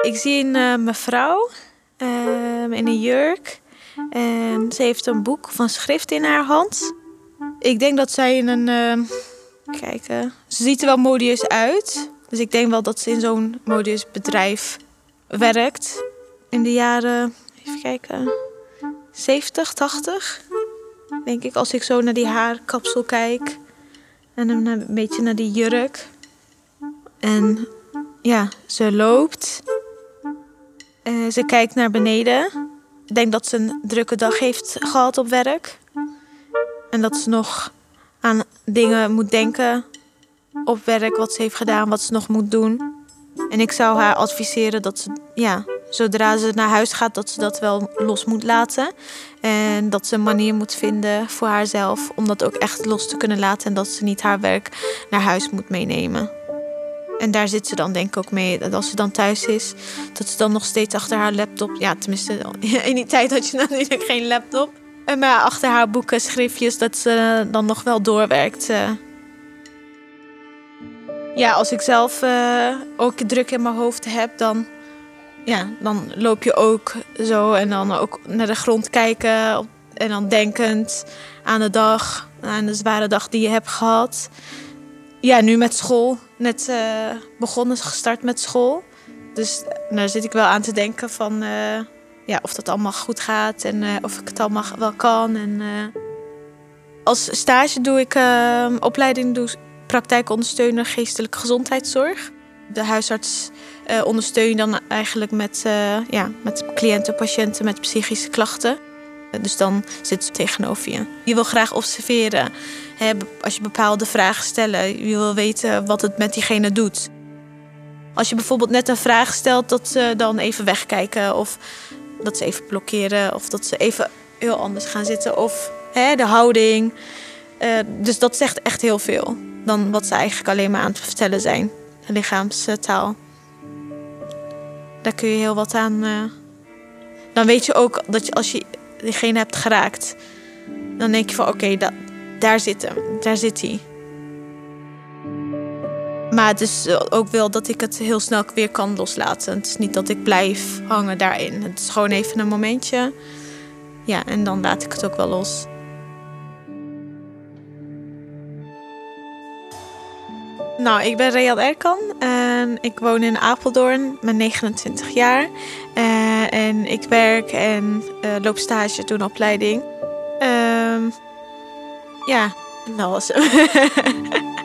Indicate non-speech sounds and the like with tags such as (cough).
ik zie een uh, mevrouw uh, in een jurk. En ze heeft een boek van schrift in haar hand. Ik denk dat zij in een. Uh, kijken. Ze ziet er wel modieus uit. Dus ik denk wel dat ze in zo'n modieus bedrijf werkt. In de jaren. Even kijken. 70, 80. Denk ik, als ik zo naar die haarkapsel kijk. En een beetje naar die jurk. En ja, ze loopt. Uh, ze kijkt naar beneden. Ik denk dat ze een drukke dag heeft gehad op werk. En dat ze nog aan dingen moet denken op werk, wat ze heeft gedaan, wat ze nog moet doen. En ik zou haar adviseren dat ze, ja, zodra ze naar huis gaat, dat ze dat wel los moet laten. En dat ze een manier moet vinden voor haarzelf om dat ook echt los te kunnen laten. En dat ze niet haar werk naar huis moet meenemen. En daar zit ze dan denk ik ook mee. Dat als ze dan thuis is, dat ze dan nog steeds achter haar laptop. Ja, tenminste, (laughs) in die tijd had je natuurlijk geen laptop. En maar achter haar boeken, schriftjes, dat ze dan nog wel doorwerkt. Eh. Ja, als ik zelf uh, ook druk in mijn hoofd heb, dan, ja, dan loop je ook zo. En dan ook naar de grond kijken. En dan denkend aan de dag, aan de zware dag die je hebt gehad. Ja, nu met school. Net uh, begonnen, gestart met school. Dus daar zit ik wel aan te denken van uh, ja, of dat allemaal goed gaat en of ik het allemaal wel kan. En, als stage doe ik opleiding doe praktijkondersteuner geestelijke gezondheidszorg. De huisarts ondersteun je dan eigenlijk met, ja, met cliënten, patiënten met psychische klachten. Dus dan zit ze tegenover je. Je wil graag observeren. Als je bepaalde vragen stelt, je wil weten wat het met diegene doet. Als je bijvoorbeeld net een vraag stelt, dat ze dan even wegkijken. Of dat ze even blokkeren. Of dat ze even heel anders gaan zitten. Of hè, de houding. Uh, dus dat zegt echt heel veel. Dan wat ze eigenlijk alleen maar aan het vertellen zijn. De lichaamstaal. Daar kun je heel wat aan. Uh... Dan weet je ook dat je als je diegene hebt geraakt, dan denk je van oké, daar zit hem, daar zit hij. Maar het is ook wel dat ik het heel snel weer kan loslaten. Het is niet dat ik blijf hangen daarin. Het is gewoon even een momentje. Ja, en dan laat ik het ook wel los. Nou, ik ben Real Erkan en ik woon in Apeldoorn, ben 29 jaar. Uh, en ik werk en uh, loop stage, doe een opleiding. Uh, ja, dat was. (laughs)